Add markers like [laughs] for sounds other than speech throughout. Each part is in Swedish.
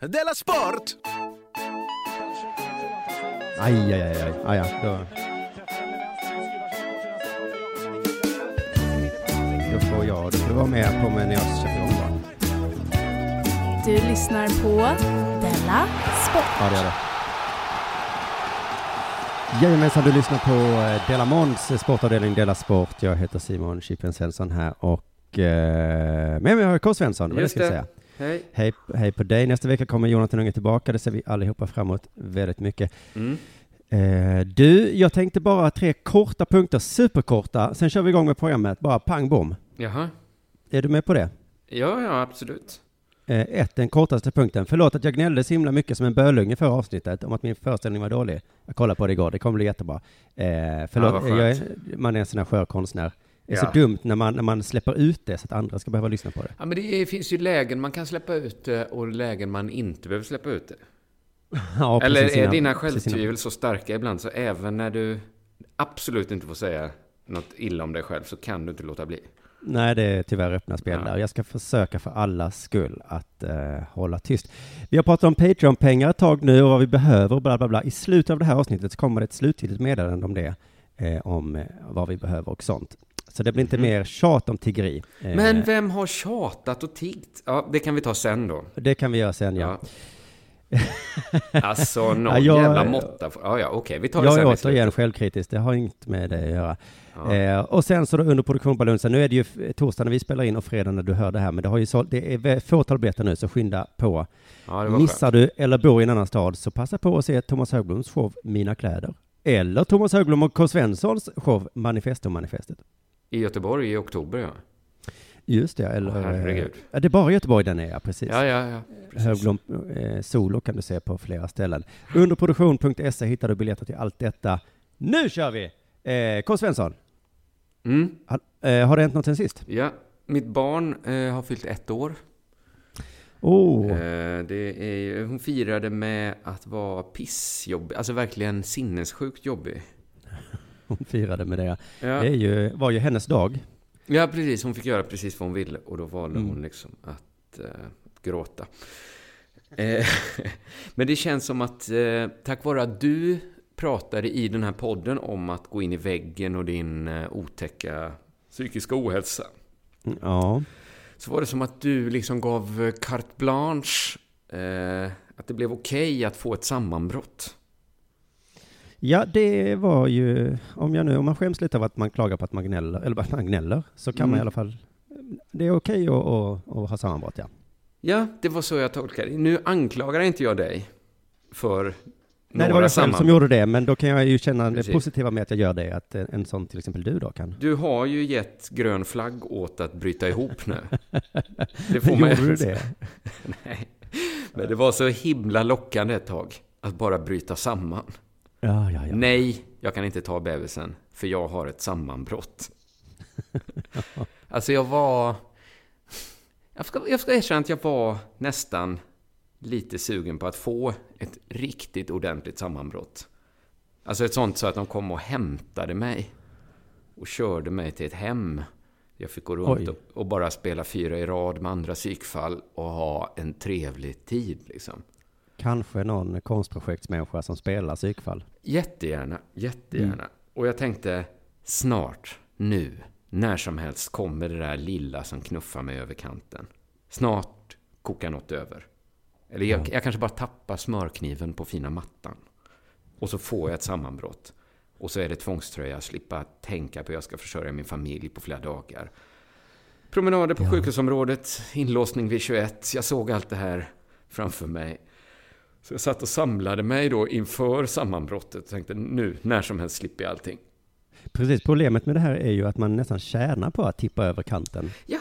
Della Sport! Aj, aj, aj, aj. Ah, ja, då. Då får jag, då får du vara med på mig när jag köper igång va? Du lyssnar på Della Sport. Ja, det gör det. Jajamensan, du lyssnar på eh, Dela Måns sportavdelning Dela Sport. Jag heter Simon Chippen Svensson här och eh, med mig har jag K. Svensson, vad det Just ska jag det. säga. Hej. Hej, hej på dig. Nästa vecka kommer Jonathan Unge tillbaka. Det ser vi allihopa fram emot väldigt mycket. Mm. Eh, du, jag tänkte bara tre korta punkter, superkorta. Sen kör vi igång med programmet, bara pang bom. Jaha. Är du med på det? Ja, ja, absolut. Eh, ett, den kortaste punkten. Förlåt att jag gnällde så himla mycket som en bölunge förra avsnittet om att min föreställning var dålig. Jag kollade på det igår, det kommer bli jättebra. Eh, förlåt, Ja, jag är, man är en sån här skör konstnär. Det är Ja. så dumt när man, när man släpper ut det så att andra ska behöva lyssna på det. Ja, men det finns ju lägen man kan släppa ut det och lägen man inte behöver släppa ut det. [laughs] Ja, Eller är innan- dina självtvivel så starka ibland så även när du absolut inte får säga något illa om dig själv så kan du inte låta bli. Nej, det är tyvärr öppna spel där. Jag ska försöka för allas skull att eh, hålla tyst. Vi har pratat om Patreon-pengar ett tag nu och vad vi behöver och bla bla bla. I slutet av det här avsnittet så kommer det ett slutgiltigt meddelande om det, eh, om eh, vad vi behöver och sånt. Så det blir inte Mhm. mer tjat om tiggeri. Eh, Men vem har tjatat och tiggt? Ja, det kan vi ta sen då. Det kan vi göra sen, ja. [laughs] Alltså, någon Ja, jag- jävla måtta. Ja, ja, okej, vi tar det Jag sen. är i slutet. återigen självkritisk, det har inget med det att göra. Ja. Eh, och sen så då under produktion på lunchen, nu är det ju torsdag när vi spelar in och fredag när du hör det här, men det, har ju så, det är fåtal biljetter nu, så skynda på. Ja, Missar skönt. du eller bor i en annan stad så passa på att se Thomas Högbloms show Mina kläder. Eller Thomas Högblom och K. Svenssons show Manifesto Manifestet. I Göteborg i oktober, ja. Just det, eller... Åh, herregud. eh, ja, det är bara Göteborg den är, ja, precis. Ja, ja, ja. precis. Högblom eh, Solo kan du se på flera ställen. Under produktion.se hittar du biljetter till allt detta. Nu kör vi! Eh, K. Svensson, Mm. ha, eh, har det hänt något sen sist? Ja, mitt barn eh, har fyllt ett år. Oh, Eh, det är, hon firade med att vara pissjobbig, alltså verkligen sinnessjukt jobbig. [laughs] hon firade med det. Ja, Det ju, var ju hennes dag. ja precis. Hon fick göra precis vad hon ville och då valde Mm. hon liksom att eh, gråta. Eh, [laughs] men det känns som att eh, tack vare att du pratade i den här podden om att gå in i väggen och din eh, otäcka psykiska ohälsa. Mm, Ja. Så var det som att du liksom gav carte blanche. Eh, att det blev okej att få ett sammanbrott. Ja, det var ju, om jag nu, om man skäms lite av att man klagar på att man gnäller, eller att man gnäller, så kan man i Mm. alla fall, det är okej att, att, att ha sammanbrott, ja. Ja, det var så jag tolkade det. Nu anklagar inte jag dig för Nej, det var några jag själv som gjorde det, men då kan jag ju känna det Precis. positiva med att jag gör det, att en en sån till exempel du då kan. Du har ju gett grön flagg åt att bryta ihop nu. [laughs] Det får man gjorde du det? [laughs] Nej. Men det var så himla lockande ett tag att bara bryta samman. Ja, ja, ja. Nej, jag kan inte ta bebisen, för jag har ett sammanbrott. [laughs] alltså jag var... Jag ska, jag ska erkänna att jag var nästan lite sugen på att få ett riktigt ordentligt sammanbrott. Alltså ett sånt så att de kom och hämtade mig. Och körde mig till ett hem. Jag fick gå runt och, och bara spela fyra i rad med andra psykfall och ha en trevlig tid liksom. Kanske någon konstprojektsmänniska som spelar psykfall. Jättegärna, jättegärna. Mm. Och jag tänkte, snart, nu, när som helst kommer det där lilla som knuffar mig över kanten. Snart kokar något över. Eller jag, Ja. jag kanske bara tappar smörkniven på fina mattan. Och så får jag ett sammanbrott. Och så är det tvångströja, slippa tänka på att jag ska försörja min familj på flera dagar. Promenader på Ja. sjukhusområdet, inlåsning vid 21. Jag såg allt det här framför mig. Så jag satt och samlade mig då inför sammanbrottet och tänkte nu, när som helst slipper jag allting. Precis, problemet med det här är ju att man nästan tjänar på att tippa över kanten. Ja.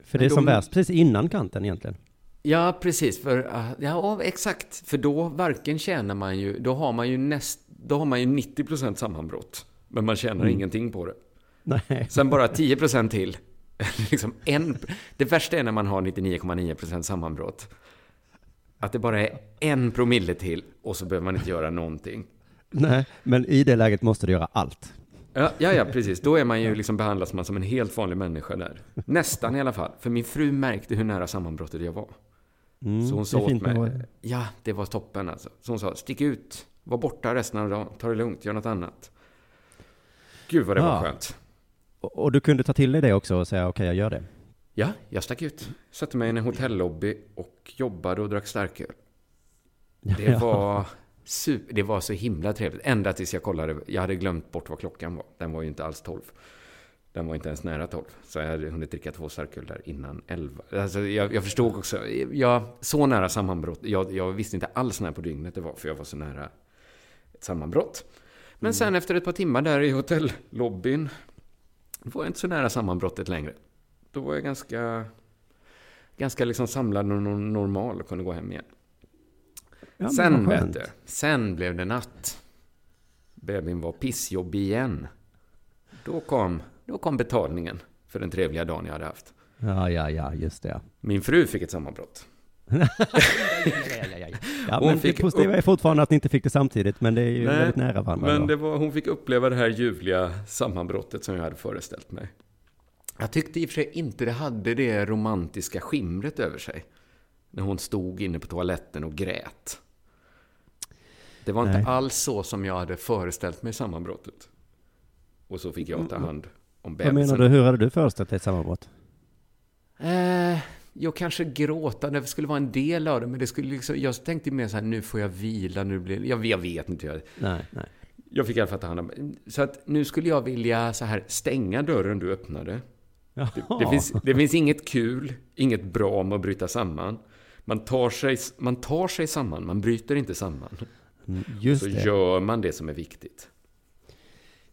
För det är Men som värst precis innan kanten egentligen. Ja, precis. För, ja, exakt. För då varken tjänar man ju, då har man ju näst, då har man ju 90% sammanbrott. Men man tjänar Mm. ingenting på det. Nej. Sen bara 10% till. [laughs] liksom en, det värsta är när man har 99,9% sammanbrott. Att det bara är en promille till och så behöver man inte göra någonting. Nej, men i det läget måste du göra allt. Ja, ja, ja, precis. Då är man ju liksom behandlas man som en helt vanlig människa där. Nästan i alla fall. För min fru märkte hur nära sammanbrottet jag var. Mm, Så hon sa åt mig, med- ja det var toppen alltså. Så hon sa, stick ut, var borta resten av dagen, ta det lugnt, gör något annat. Gud vad det Ja. var skönt. Och, och du kunde ta till dig det också och säga okej, jag gör det. Ja, jag stack ut. Satte mig i en hotellobby och jobbade och drack starköl. Det var, super, det var så himla trevligt. Ända tills jag kollade. Jag hade glömt bort vad klockan var. Den var ju inte alls 12. Den var inte ens nära 12. Så jag hade hunnit dricka två starköl där innan 11. Alltså jag, jag förstod också. Jag, så nära sammanbrott. Jag, jag visste inte alls när på dygnet det var. För jag var så nära ett sammanbrott. Men sen efter ett par timmar där i hotellobbyn. Var jag inte så nära sammanbrottet längre. Då var jag ganska, ganska liksom samlad och no- normal och kunde gå hem igen. Ja, men sen vet du, sen blev det natt. Bebin var pissjobbig igen. Då kom, då kom betalningen för den trevliga dagen jag hade haft. Ja, ja, ja, just det. Min fru fick ett sammanbrott. [laughs] Ja, Hon men fick det positiva är fortfarande att ni inte fick det samtidigt, men det är ju Nej, väldigt nära varandra. Men var, hon fick uppleva det här ljuvliga sammanbrottet som jag hade föreställt mig. Jag tyckte i och för sig inte det hade det romantiska skimret över sig. När hon stod inne på toaletten och grät. Det var inte Nej. alls så som jag hade föreställt mig sammanbrottet. Och så fick jag ta hand om Vad menar bebisen. du, hur hade du föreställt dig ett sammanbrott? Eh, jag kanske gråta, det skulle vara en del av det, men det skulle liksom, jag tänkte mer så här, nu får jag vila, nu blir jag, jag vet inte. Jag, Nej, nej. jag fick i alla fall ta hand om Så att nu skulle jag vilja så här stänga dörren du öppnade. Det, det, finns, det finns inget kul, inget bra med att bryta samman. Man tar sig, man tar sig samman, man bryter inte samman. Mm, Just så det. gör man det som är viktigt.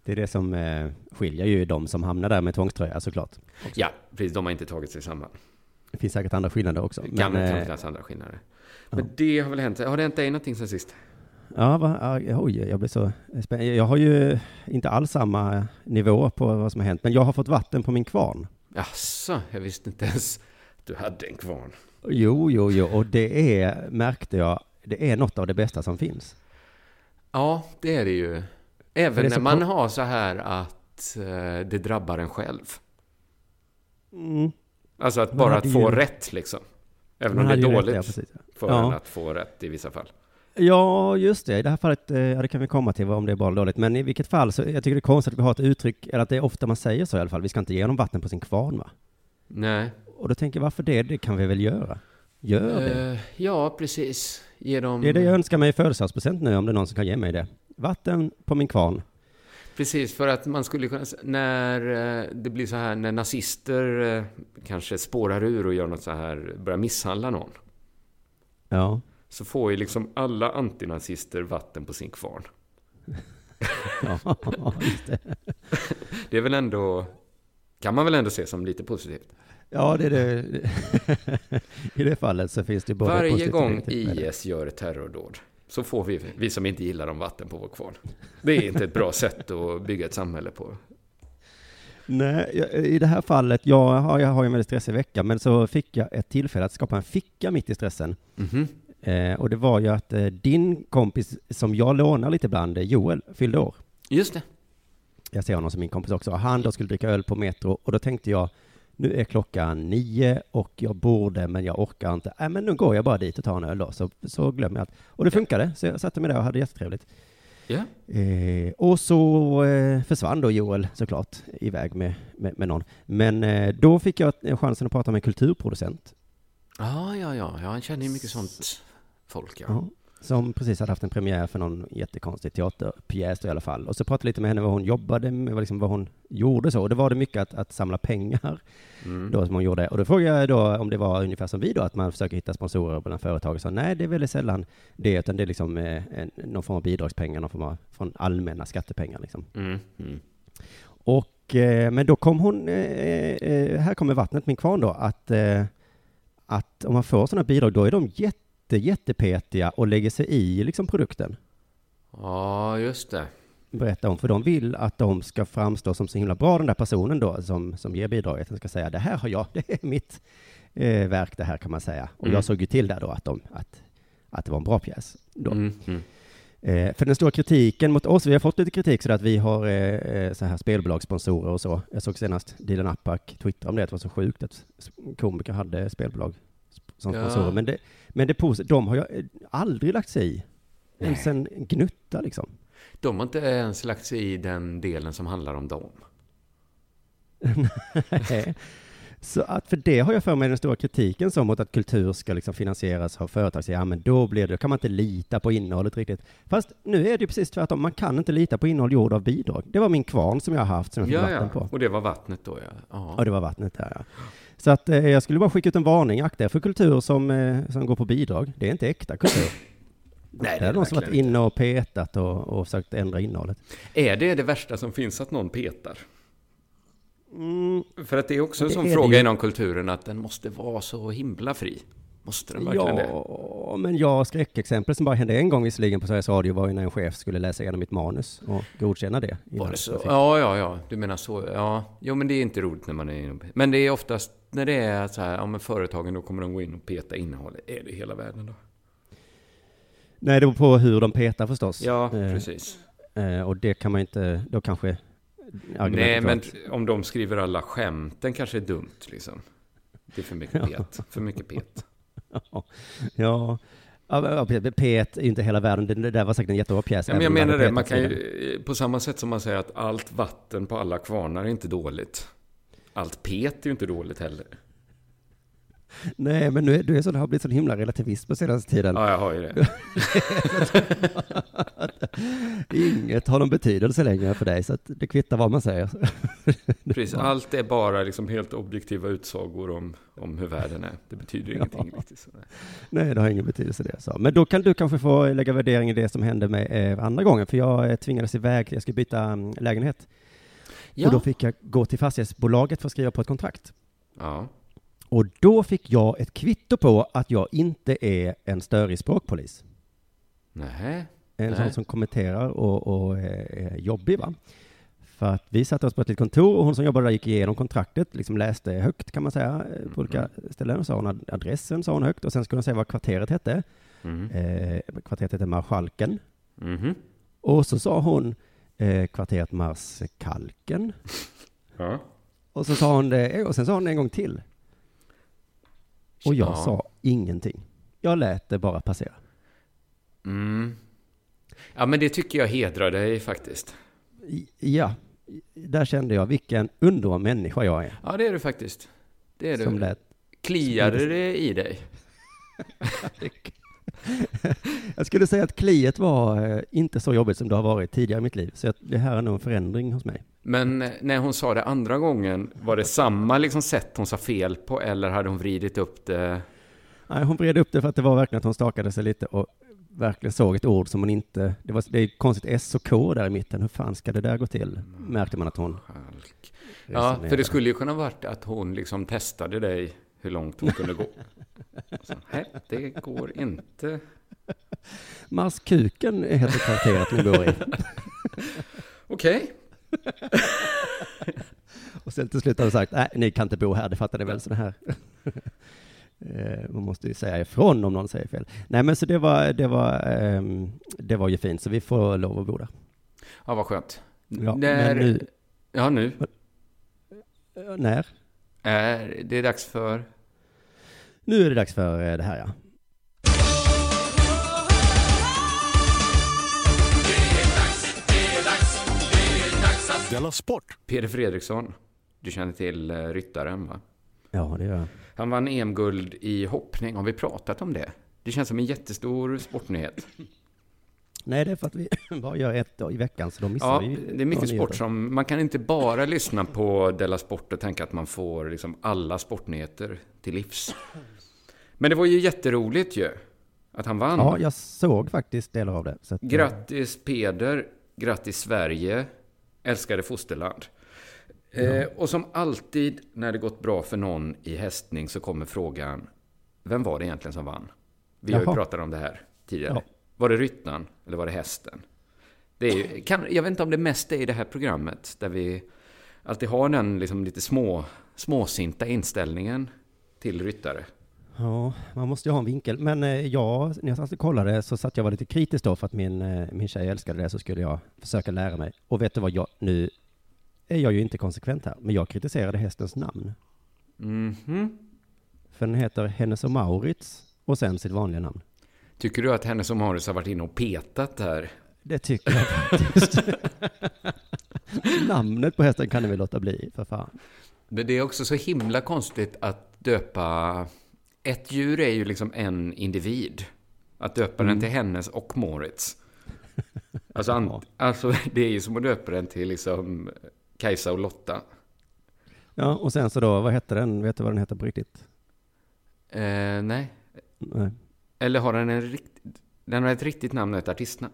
Det är det som eh, skiljer ju de som hamnar där med tvångströja såklart. Ja, precis. De har inte tagit sig samman. Det finns säkert andra skillnader också. Det kan, men, kan eh, finnas andra skillnader. Men det har väl hänt. Har det hänt dig någonting sen sist? Ja, va, ja, oj, jag blir så spänd. Jag har ju inte alls samma nivå på vad som har hänt, men jag har fått vatten på min kvarn. Jaså, jag visste inte ens att du hade en kvarn. Jo, jo, jo, och det är, märkte jag, det är något av det bästa som finns. Ja, det är det ju. Även det är när man har så här att eh, det drabbar en själv. Mm. Alltså att Man bara att få ju- rätt liksom. Även Man om det är ju rätt, dåligt ja, för Ja. en att få rätt i vissa fall. Ja, just det. I det här fallet, eh, ja, det kan vi komma till om det är bra eller dåligt. Men i vilket fall, så jag tycker det är konstigt att vi har ett uttryck, eller att det är ofta man säger så i alla fall. Vi ska inte ge honom vatten på sin kvarn, va? Nej. Och då tänker jag, varför det? Det kan vi väl göra? Gör det. Eh, ja, precis. Ge dem... Det är det jag önskar mig i födelsedagspresent nu, om det är någon som kan ge mig det. Vatten på min kvarn. Precis, för att man skulle kunna... När eh, det blir så här, när nazister kanske spårar ur och gör något så här, börjar misshandla någon. Ja. Så får ju liksom alla antinazister vatten på sin kvarn. ja, det. Det är väl ändå... Kan man väl ändå se som lite positivt. Ja, det är det. [laughs] I det fallet så finns det både Varje gång. IS gör ett terrordåd så får vi, vi som inte gillar dem, vatten på vår kvarn. Det är inte ett bra sätt att bygga ett samhälle på. Nej, i det här fallet, jag har, jag har ju en väldigt stressig vecka, men så fick jag ett tillfälle att skapa en ficka mitt i stressen. Mhm. Eh, och det var ju att eh, din kompis, som jag lånar lite ibland, eh, Joel, fyllde år. Just det. Jag ser honom som min kompis också. Han då skulle dricka öl på Metro och då tänkte jag, nu är klockan nio och jag borde, men jag orkar inte. Nej, men nu går jag bara dit och tar en öl då, så, så glömmer jag allt. Och det funkade, så jag satte mig där och hade jättetrevligt. Ja. Eh, och så eh, försvann då Joel såklart iväg med, med, med någon. Men eh, då fick jag chansen att prata med en kulturproducent. Ja, ja, ja. ja han känner ju mycket sånt folk, ja. Ja, som precis hade haft en premiär för någon jättekonstig teaterpjäs då i alla fall. Och så pratade jag lite med henne vad hon jobbade med, vad liksom, vad hon gjorde så. Och då var det mycket att, att samla pengar Mm. då som hon gjorde. Och då frågade jag då om det var ungefär som vi då, att man försöker hitta sponsorer bland företag. Och så nej, det är väldigt sällan det, utan det är liksom eh, en, någon form av bidragspengar, någon form av från allmänna skattepengar liksom. Mm. Mm. Och, eh, men då kom hon, eh, eh, här kommer vattnet min kvarn då, att, att om man får sådana bidrag, då är de jätte, jättepetiga och lägger sig i liksom produkten. Ja, just det. Berätta om, för de vill att de ska framstå som så himla bra, den där personen då som, som ger bidraget. Den ska säga, det här har jag, [laughs] det är mitt eh, verk det här kan man säga. Och Mm. jag såg ju till där då att, de, att, att det var en bra pjäs. Då. Mm. Mm. Eh, för den stora kritiken mot oss, vi har fått lite kritik så att vi har eh, eh, så här spelbolagssponsorer och så. Jag såg senast Dilan Apak twittra om det, att det var så sjukt att komiker hade spelbolag som Ja. sponsorer. Men det, men det de har ju eh, aldrig lagt sig i. Ens en gnutta liksom. De har inte ens lagt sig i den delen som handlar om dem. [laughs] Nej. Så att för det har jag för mig den stora kritiken som mot att kultur ska liksom finansieras av företag. Så ja, men då blir det, då kan man inte lita på innehållet riktigt. Fast nu är det ju precis tvärtom. Man kan inte lita på innehåll gjord av bidrag. Det var min kvarn som jag har haft som jag fick Ja, vatten ja. på. Och det var vattnet då, ja. Ja, ja. det var vattnet där ja. Så att eh, jag skulle bara skicka ut en varning. Akta er för kultur som, eh, som går på bidrag. Det är inte äkta kultur. Nej, det är någon som varit inne och petat och, och försökt ändra innehållet. Är det det värsta som finns att någon petar? Mm, För att det är också en Det sån det fråga ju. inom kulturen att den måste vara så himla fri. Måste den verkligen det? ja, men jag skräckexempel som bara hände en gång visserligen på Sveriges Radio var ju när en chef skulle läsa igenom mitt manus och godkänna det. Var det så? Ja, ja, ja. Du menar så. Ja, jo, men det är inte roligt när man är och Men det är oftast när det är så här, ja men företagen då kommer de gå in och peta innehållet. Är det hela världen då? Nej, det beror på hur de petar förstås. Ja, Eh, precis. eh, och det kan man inte, då kanske Nej, men att- om de skriver alla skämten kanske är dumt liksom. Det är för mycket pet. För mycket pet. [laughs] Ja, ja. Ja, P- P1 är inte hela världen. Det, där var säkert en jättebra pjäs. Ja, men jag menar det, man kan ju, på samma sätt som man säger att allt vatten på alla kvarnar är inte dåligt. Allt pet är ju inte dåligt heller. Nej, men nu är, du är så, har blivit sån himla relativism på senaste tiden. Ja, jag har ju det. [laughs] Inget har någon betydelse längre för dig, så att det kvittar vad man säger. [laughs] Precis, allt är bara liksom helt objektiva utsagor om, om hur världen är. Det betyder ingenting riktigt. Så. Nej, det har ingen betydelse det. Så. Men då kan du kanske få lägga värdering i det som hände med eh, andra gången, för jag eh, tvingades iväg, jag skulle byta mm, lägenhet. Och då fick jag gå till fastighetsbolaget för att skriva på ett kontrakt. ja. Och då fick jag ett kvitto på att jag inte är en störig språkpolis. Nej. En sån som kommenterar och, och eh, är jobbig va. För att vi satte oss på ett litet kontor och hon som jobbade där gick igenom kontraktet, liksom läste högt kan man säga, eh, på olika ställen. Och sa hon ad- adressen sa hon högt och sen skulle hon säga vad kvarteret hette. Mhm. Eh, kvarteret hette Marskalken. Mhm. Och så sa hon eh, kvarteret Marskalken. Ja. Och så sa hon det, och sen sa hon det en gång till. Och jag Ja. sa ingenting. Jag lät det bara passera. Mm. Ja, men det tycker jag hedrar dig faktiskt. Ja, där kände jag vilken underbar människa jag är. Ja, det är du faktiskt. Det är Som du. lät Kliade det i dig? [laughs] [laughs] [laughs] Jag skulle säga att kliet var eh, inte så jobbigt som det har varit tidigare i mitt liv. Så det här är nog en förändring hos mig. Men eh, när hon sa det andra gången, var det samma liksom sätt hon sa fel på eller hade hon vridit upp det? Nej, hon vred upp det för att det var verkligen att hon stakade sig lite och verkligen såg ett ord som hon inte... Det, var, det är konstigt S och K där i mitten. Hur fan ska det där gå till? Märkte man att hon... Halk. Ja, för det skulle ju kunna varit att hon liksom testade dig hur långt hon kunde gå. [laughs] Så, Nej, det går inte. [laughs] Marskuken heter kvarteret ni bor i. Okej. [laughs] Och sen till slut har de sagt, nej, ni kan inte bo här, det fattar ni väl så det här. [laughs] Eh, Man måste ju säga ifrån om någon säger fel. Nej, men så det var, det var, ehm, det var ju fint, så vi får lov att bo där. Ja, vad skönt. Ja, När, nu, Ja, nu. när? Är det är dags för... Nu är det dags för eh, det här, ja. Della Sport! Peder Fredriksson. Du känner till eh, ryttaren, va? Ja, det gör jag. Han vann EM-guld i hoppning. Har vi pratat om det? Det känns som en jättestor sportnyhet. Nej, det är för att vi [laughs] bara gör ett dag i veckan, så då missar Ja, vi det är mycket sport som... Man kan inte bara lyssna på Della Sport och tänka att man får liksom alla sportnyheter till livs. Men det var ju jätteroligt ju. Att han vann. Ja, jag såg faktiskt delar av det. Så att, eh, Grattis Peder, grattis Sverige, älskade fosterland. Eh, och som alltid när det gått bra för någon i hästning så kommer frågan, vem var det egentligen som vann? Vi har ju Jaha. pratat om det här tidigare. Ja. Var det ryttaren eller var det hästen? Det är ju, kan, jag vet inte om det mest är i det här programmet där vi alltid har den liksom lite små, småsinta inställningen till ryttare. Ja, man måste ju ha en vinkel. Men eh, ja, när jag satt och kollade så satt jag var lite kritisk då för att min, eh, min tjej älskade det, så skulle jag försöka lära mig. Och vet du vad, jag, nu är jag ju inte konsekvent här, men jag kritiserade hästens namn. Mhm. chefen heter Hennes och Maurits och sen sitt vanliga namn. Tycker du att Hennes och Mauritz har varit inne och petat där? Det tycker jag faktiskt. [laughs] Namnet på hästen kan ni väl låta bli, för fan. Men det är också så himla konstigt att döpa... Ett djur är ju liksom en individ. Att döpa den till Hennes och Moritz. Alltså, an, alltså [laughs] det är ju som att döpa den till liksom Kajsa och Lotta. Ja, och sen så då, vad hette den? Vet du vad den heter på riktigt? Eh, nej. Nej. Eller har den en rikt... Den har ett riktigt namn och ett artistnamn.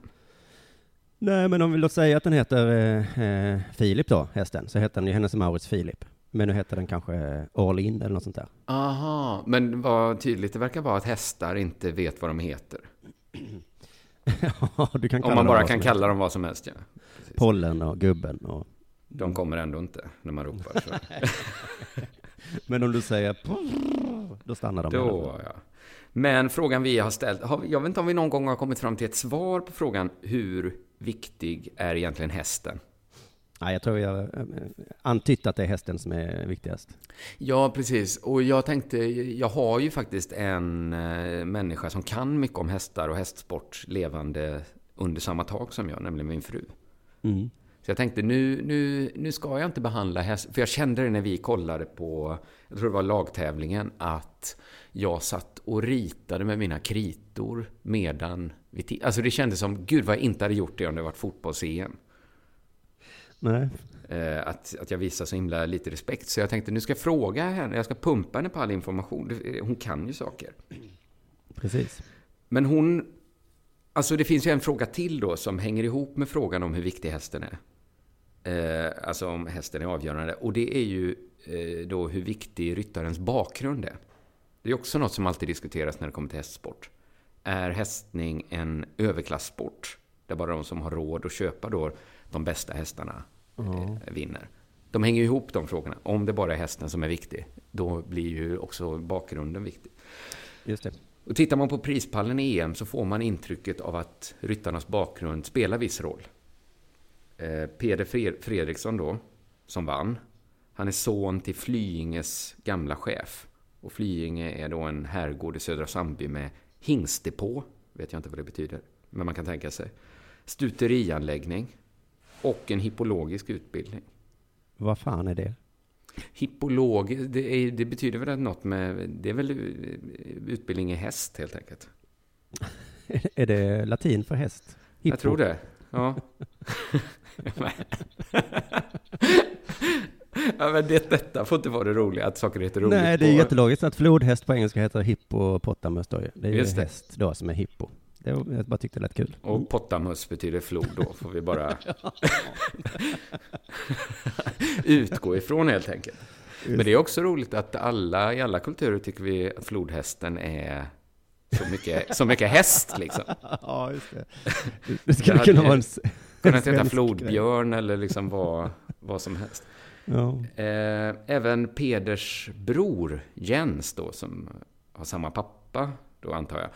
Nej, men om vi låt säga att den heter eh, eh, Filip då, hästen, så heter den ju Hennes Maurits Filip. Men nu heter den kanske All In eller något sånt där. Aha, men vad tydligt det verkar vara att hästar inte vet vad de heter. [laughs] Ja, du kan kalla Om man bara kan kalla dem vad som helst, ja. Pollen och gubben och... De kommer ändå inte när man ropar. Så. [laughs] Men om du säger då stannar de. Då, ja. Men frågan vi har ställt, jag vet inte om vi någon gång har kommit fram till ett svar på frågan hur viktig är egentligen hästen? Nej, jag tror har eh, antytt att det är hästen som är viktigast. Ja, precis. Och jag tänkte, jag har ju faktiskt en eh, människa som kan mycket om hästar och hästsport levande under samma tak som jag, nämligen min fru. Mm. Så jag tänkte, nu, nu, nu ska jag inte behandla häst, för jag kände det när vi kollade på, jag tror det var lagtävlingen, att jag satt och ritade med mina kritor medan vi Alltså det kändes som, gud vad jag inte hade gjort det om det varit fotbolls-EM. Nej, Eh, att, att jag visar så himla lite respekt. Så jag tänkte, nu ska jag fråga henne, jag ska pumpa henne på all information. Det- Hon kan ju saker. precis. Men hon... Alltså det finns ju en fråga till då som hänger ihop med frågan om hur viktig hästen är. Eh, alltså om hästen är avgörande. Och det är ju eh, då hur viktig ryttarens bakgrund är. Det är också något som alltid diskuteras när det kommer till hästsport. Är hästning en överklasssport? Där bara de som har råd att köpa då de bästa hästarna eh, vinner. De hänger ihop de frågorna. Om det bara är hästen som är viktig, då blir ju också bakgrunden viktig. Just det. Och tittar man på prispallen i EM så får man intrycket av att ryttarnas bakgrund spelar viss roll. Eh, Peder Fred- Fredriksson då, som vann, han är son till Flyinges gamla chef. Och Flyinge är då en herrgård i Södra Sandby med hingstdepå, vet jag inte vad det betyder, men man kan tänka sig. Stuterianläggning och en hippologisk utbildning. Vad fan är det? Hippolog, det, är, det betyder väl något med, det är väl utbildning i häst helt enkelt. [laughs] Är det latin för häst? Jag tror det. Ja. [laughs] ja men det, detta får inte vara det roliga, att saker heter roligt. Nej, det är på- jättelogiskt att flodhäst på engelska heter hippopotamus. Det är ju Just det. häst då som är hippo. Det, jag bara tyckte det lät kul. Och pottamus betyder flod då, får vi bara [laughs] utgå ifrån helt enkelt. Men det är också roligt att alla, i alla kulturer tycker vi att flodhästen är så mycket, så mycket häst liksom. [laughs] Ja, just det. [laughs] Det skulle kunna vara en, s- Kunna inte heta flodbjörn eller liksom vad, vad som helst. ja. Eh, även Peders bror Jens då, som har samma pappa, då antar jag.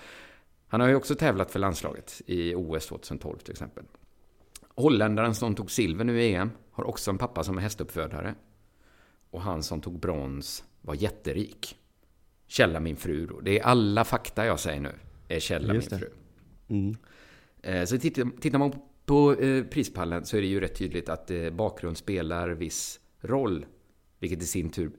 Han har ju också tävlat för landslaget i OS 2012 till exempel. Holländaren som tog silver nu i EM har också en pappa som är hästuppfödare. Och han som tog brons var jätterik. Källa min fru då. Det är alla fakta jag säger nu, är källa Just min det. fru. Mm. Eh, Så tittar, tittar man på eh, prispallen så är det ju rätt tydligt att eh, bakgrund spelar viss roll. Vilket i sin tur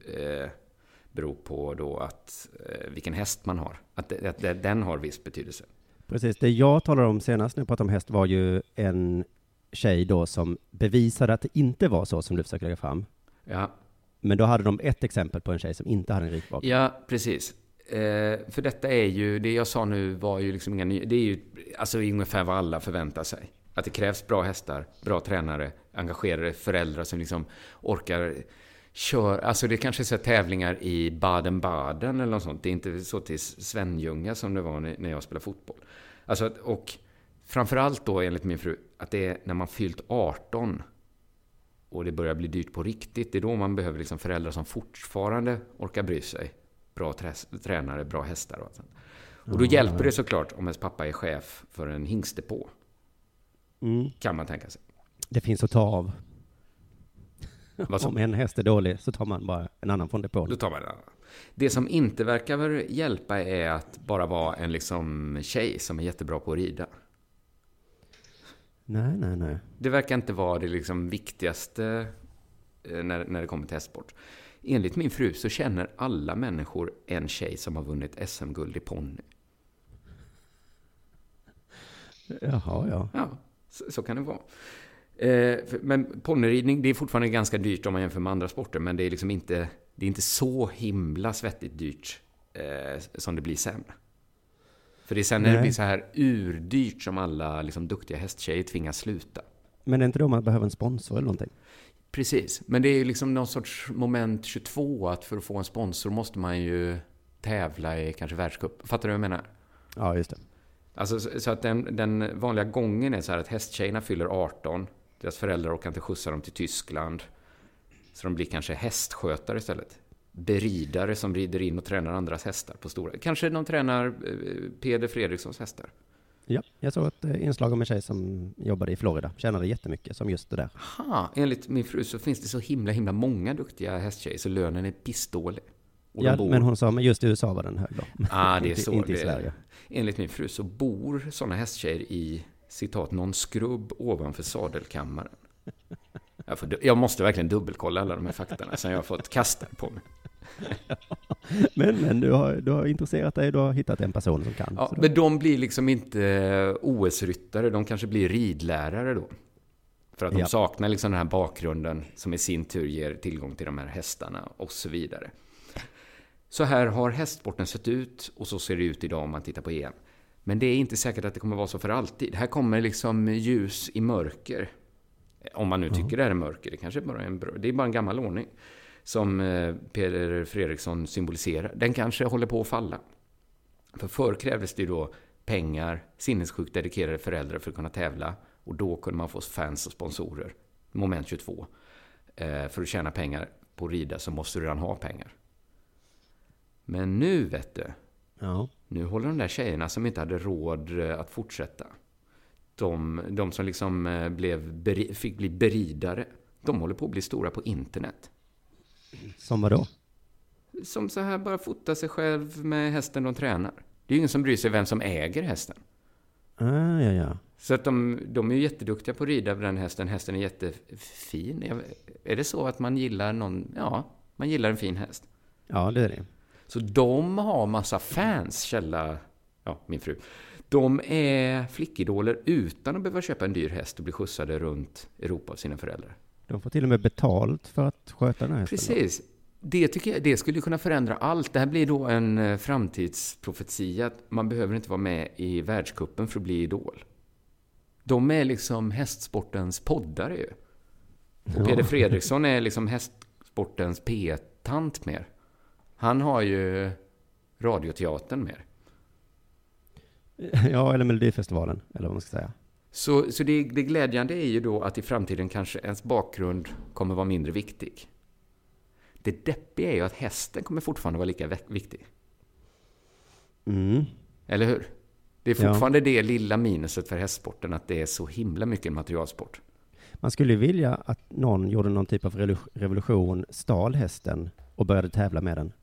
beror på då att eh, vilken häst man har. Att, det- att det- den har viss betydelse. Precis, det jag talade om senast när jag pratade om häst var ju en tjej då som bevisade att det inte var så som du försöker lägga fram. Ja, Men då hade de ett exempel på en tjej som inte hade en rik bakgrund. ja precis. Eh, för detta är ju, det jag sa nu var ju liksom inga nya, det är ju alltså ungefär vad alla förväntar sig. Att det krävs bra hästar, bra tränare, engagerade föräldrar som liksom orkar köra, alltså det kanske är så tävlingar i Baden-Baden eller något sånt. Det är inte så till Svenljunga som det var när jag spelade fotboll. Alltså, och framförallt då enligt min fru, att det är när man fyllt 18 och det börjar bli dyrt på riktigt. Det är då man behöver liksom föräldrar som fortfarande orkar bry sig. Bra trä- tränare, bra hästar och allt sånt. Och då hjälper det såklart om ens pappa är chef för en hingstdepå. Mm. Kan man tänka sig. Det finns att ta av. [laughs] Vad som, Om en häst är dålig så tar man bara en annan från depån. då tar man det. Det som inte verkar hjälpa är att bara vara en liksom tjej som är jättebra på att rida. Nej, nej, nej. Det verkar inte vara det liksom viktigaste eh, när, när det kommer till hästsport. Enligt min fru så känner alla människor en tjej som har vunnit SM-guld i ponny. Jaha, ja. Ja, så, så kan det vara. Eh, men ponnyridning, det är fortfarande ganska dyrt om man jämför med andra sporter, men det är liksom inte, det är inte så himla svettigt dyrt eh, som det blir sen. För det är sen när det Nej. blir så här urdyrt som alla liksom, duktiga hästtjejer tvingas sluta. Men är inte då man behöver en sponsor eller någonting? Precis, men det är ju liksom någon sorts moment 22 att för att få en sponsor måste man ju tävla i kanske världscup. Fattar du vad jag menar? Ja, just det. Alltså, så så att den, den vanliga gången är så här att hästtjejerna fyller 18, deras föräldrar orkar inte skjutsa dem till Tyskland, så de blir kanske hästskötare istället. Beridare som rider in och tränar andras hästar på stora... Kanske de tränar eh, Peder Fredrikssons hästar. Ja, jag såg ett eh, inslag om en tjej som jobbade i Florida, tjänade jättemycket som just det där. Ha, enligt min fru så finns det så himla, himla många duktiga hästtjejer så lönen är pissdålig. Ja, bor- men hon sa, men just i USA var den hög då. Ah, det är [laughs] Inte- så. Inte i det är- Sverige. Enligt min fru så bor sådana hästtjejer i, citat, någon skrubb ovanför sadelkammaren. Jag, får, jag måste verkligen dubbelkolla alla de här faktorna sen jag har fått kasta på mig. [laughs] Men, men du har, du har intresserat dig, du har hittat en person som kan. Ja, då- men de blir liksom inte OS-ryttare, de kanske blir ridlärare då. För att de Ja. saknar liksom den här bakgrunden som i sin tur ger tillgång till de här hästarna och så vidare. Så här har hästsporten sett ut och så ser det ut idag om man tittar på EM. Men det är inte säkert att det kommer vara så för alltid. Här kommer liksom ljus i mörker. Om man nu tycker det här är mörker, det kanske bara är en, det är bara en gammal ordning. Som eh, Peder Fredriksson symboliserar. Den kanske håller på att falla. För förr krävdes det ju då pengar, sinnessjukt dedikerade föräldrar för att kunna tävla. Och då kunde man få fans och sponsorer. Moment 22. Eh, för att tjäna pengar på att rida så måste du redan ha pengar. Men nu, vet du, Ja. nu håller de där tjejerna som inte hade råd eh, att fortsätta. De, de som liksom eh, blev beri, fick bli beridare, de håller på att bli stora på internet. Som vadå? Som så här bara fotar sig själv med hästen de tränar. Det är ju ingen som bryr sig vem som äger hästen. Ah, ja, ja. Så att de, de är ju jätteduktiga på att rida på den hästen. Hästen är jättefin. Är det så att man gillar någon? Ja, man gillar en fin häst. Ja, det är det. Så de har massa fans, källa, ja, min fru. De är flickidoler utan att behöva köpa en dyr häst och bli skjutsade runt Europa av sina föräldrar. De får till och med betalt för att sköta den här hästen. Precis. Det tycker jag, det skulle kunna förändra allt. Det här blir då en eh, framtidsprofetia. att Man behöver inte vara med i världskuppen för att bli idol. De är liksom hästsportens poddare ju. Och Peder Fredriksson är liksom hästsportens P-tant mer. Han har ju radioteatern mer. Ja, eller Melodifestivalen, eller vad man ska säga. Så, så det, det glädjande är ju då att i framtiden kanske ens bakgrund kommer vara mindre viktig. Det deppiga är ju att hästen kommer fortfarande vara lika viktig. Mm. Eller hur? Det är Ja. fortfarande det lilla minuset för hästsporten, att det är så himla mycket en materialsport. Man skulle ju vilja att någon gjorde någon typ av revolution, stal hästen och började tävla med den.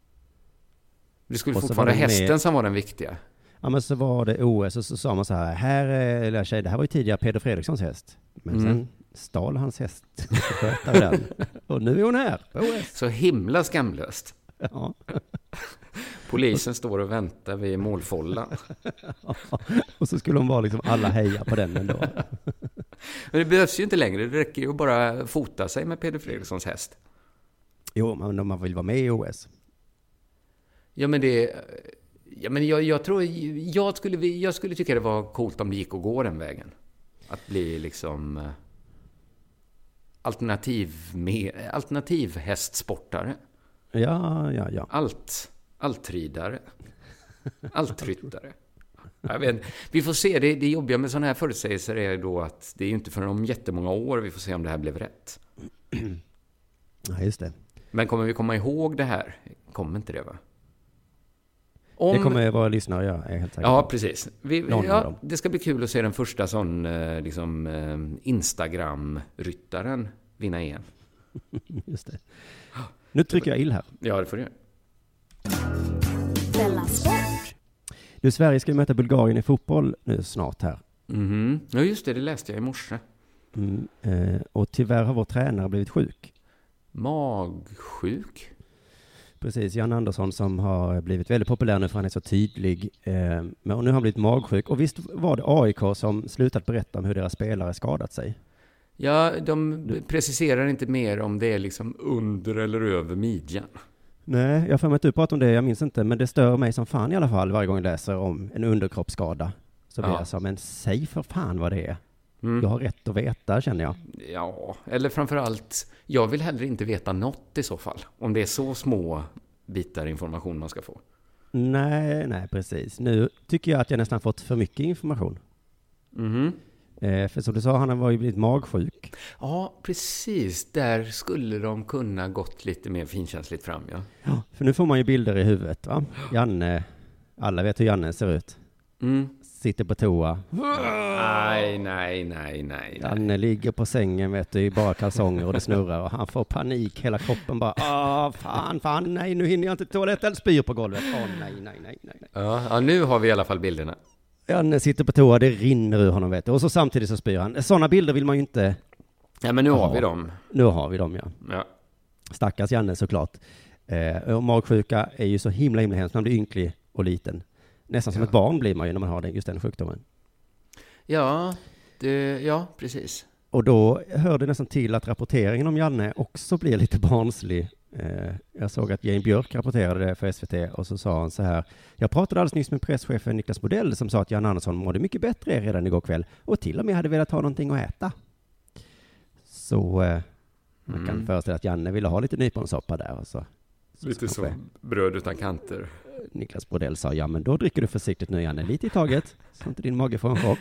Det skulle Och fortfarande var det med- hästen som var den viktiga. Ja, men så var det OS och så sa man så här, här är lilla tjej, det här var ju tidigare Peder Fredrikssons häst. Men Mm. sen stal hans häst [laughs] skötare den. Och nu är hon här OS. Så himla skamlöst. Ja. [laughs] Polisen står och väntar vid målfållan. [laughs] Och så skulle hon vara liksom, alla heja på den ändå. Men det behövs ju inte längre, det räcker ju att bara fota sig med Peder Fredrikssons häst. Jo, men om man vill vara med i OS. Ja, men det... Ja, men jag, jag tror... Jag skulle, jag skulle tycka det var coolt om det gick att gå den vägen. Att bli liksom... eh, Alternativ, med, alternativ hästsportare. Ja, ja, ja. Allt. Altridare. Altryttare. Jag vet, vi får se. Det, det jobbiga med sådana här förutsägelser är då att det är inte förrän om jättemånga år vi får se om det här blev rätt. Ja, just det. Men kommer vi komma ihåg det här? Kommer inte det va? Om, Det kommer våra lyssnare göra, är jag helt säker Ja, precis. Vi, ja, det ska bli kul att se den första sån eh, liksom, eh, Instagram-ryttaren vinna EM. [laughs] Just det. Nu trycker jag ill här. Ja, det får du göra. Du, Sverige ska ju möta Bulgarien i fotboll nu snart här. Mhm. Ja, just det, det läste jag i morse. Mm, eh, och tyvärr har vår tränare blivit sjuk. Magsjuk? Precis, Jan Andersson som har blivit väldigt populär nu för han är så tydlig. Eh, men och nu har han blivit magsjuk. Och visst var det AIK som slutat berätta om hur deras spelare skadat sig? Ja, de preciserar inte mer om det är liksom under eller över midjan. Nej, jag har för mig att du pratade om det, jag minns inte, men det stör mig som fan i alla fall varje gång jag läser om en underkroppsskada. Så blir Ja. jag så, men säg för fan vad det är. Mm. Jag har rätt att veta, känner jag. Ja, eller framförallt, jag vill heller inte veta något i så fall. Om det är så små bitar information man ska få. Nej, nej, precis. Nu tycker jag att jag nästan fått för mycket information. Mhm. Eh, för som du sa, han var ju blivit magsjuk. Ja, precis. Där skulle de kunna gått lite mer finkänsligt fram, ja. Ja. För nu får man ju bilder i huvudet, va? Janne, alla vet hur Janne ser ut. Mm. Sitter på toa. Nej, nej, nej, nej. Janne ligger på sängen, vet du, i bara kalsonger och det snurrar och han får panik, hela kroppen bara, åh, fan, fan, nej, nu hinner jag inte till toaletten, spyr på golvet. Åh, nej, nej, nej, nej. Ja, ja, nu har vi i alla fall bilderna. Janne sitter på toa, det rinner ur honom, vet du. Och så samtidigt så spyr han. Sådana bilder vill man ju inte, Ja, men nu har vi dem. nu har vi dem, ja. Ja. Stackars Janne såklart. Eh, och magsjuka är ju så himla, himla hemskt. Man blir ynklig och liten. Nästan som Ja. ett barn blir man ju när man har den, just den sjukdomen. Ja, det, ja, precis. Och då hör det nästan till att rapporteringen om Janne också blir lite barnslig. Eh, jag såg att Jane Björk rapporterade det för SVT och så sa han så här. Jag pratade alldeles nyss med presschefen Niklas Bodell som sa att Jan Andersson mådde mycket bättre redan igår kväll och till och med hade velat ha någonting att äta. Så eh, man kan Mm. föreställa att Janne ville ha lite nyponsoppa där. Och så, Lite kanske som bröd utan kanter. Niklas Brodell sa, ja men då dricker du försiktigt nu Janne, lite i taget, så inte din mage får en chock.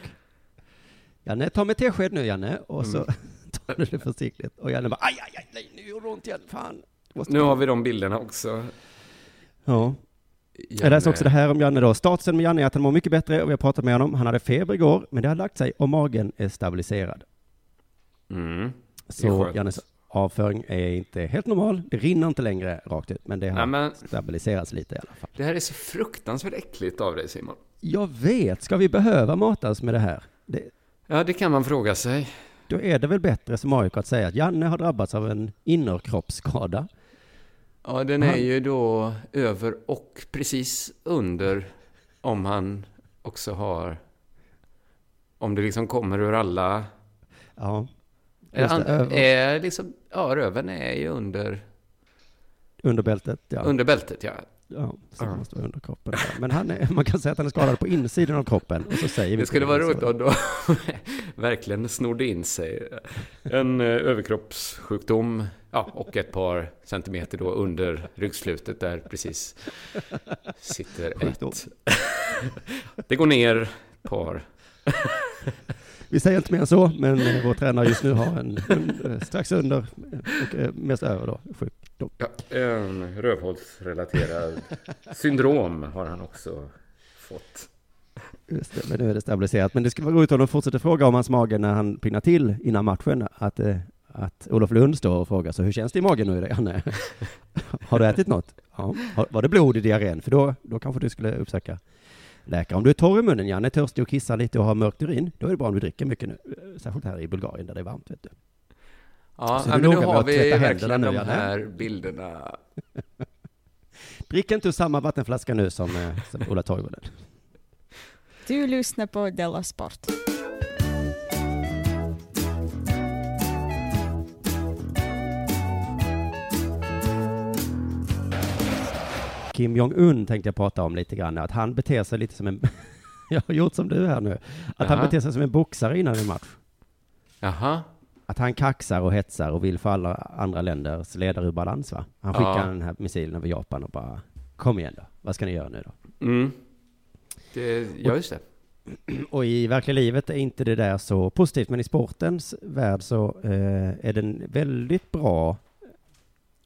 Janne, ta med tesked nu Janne, och så Mm. [laughs] tar du det försiktigt. Och Janne bara, aj, aj, aj, nej, nu gjorde det ont igen, fan. Nu har vi de bilderna också. Ja. Jag läste också det här om Janne då. Statusen med Janne är att han mår mycket bättre och vi har pratat med honom. Han hade feber igår, men det har lagt sig och magen är stabiliserad. Mm. Så skönt. Avföring är inte helt normal. Det rinner inte längre rakt ut, men det har Nej, men stabiliserats lite i alla fall. det här är så fruktansvärt äckligt av dig, Simon. Jag vet, ska vi behöva matas med det här? Det, Ja, det kan man fråga sig. Då är det väl bättre som AIK att säga att Janne har drabbats av en innerkroppsskada. Ja, den är ju då över och precis under om han också har... Om det liksom kommer ur alla... Ja, Just det, över. är liksom, ja, röven är ju under, under bältet. Ja, under bältet, ja. ja så Ja. måste vara under kroppen. Men han är, man kan säga att han är skadad på insidan av kroppen. Och så säger vi Det skulle vara roligt om då [laughs] verkligen snodde in sig en eh, överkroppssjukdom ja, och ett par centimeter då under ryggslutet där precis sitter ett. [laughs] Det går ner ett par. Vi säger inte mer än så, men eh, vår tränare just nu har en, en eh, strax under eh, och mest över då, sjukdom. Ja, en rövhålsrelaterad syndrom har han också fått. Just det, men nu är det stabiliserat. Men det skulle vara roligt om de fortsätter fråga om hans mage när han pinnar till innan matchen. Att, att Olof Lund står och frågar så hur känns det i magen nu, Janne? [laughs] Har du ätit något? Ja. Var det blod i diarrén? För då, då kanske du skulle uppsöka läkare. Om du är torr i munnen, Janne, törstig och kissar lite och har mörkt urin, då är det bra om du dricker mycket nu. Särskilt här i Bulgarien där det är varmt, vet du. Ja, men nu har vi verkligen de här bilderna. [laughs] Drick inte ur samma vattenflaska nu som, eh, som Ola Toivonen. Du lyssnar på Della Sport. Kim Jong-Un tänkte jag prata om lite grann, att han beter sig lite som en, [laughs] jag har gjort som du här nu, att han Jaha. beter sig som en boxare innan en match. Jaha, Att han kaxar och hetsar och vill få alla andra länders ledare ur balans va? Han skickar Ja. den här missilen över Japan och bara, kom igen då, vad ska ni göra nu då? mm. det, ja just det. [clears throat] Och i verkliga livet är inte det där så positivt, men i sportens värld så eh, är den väldigt bra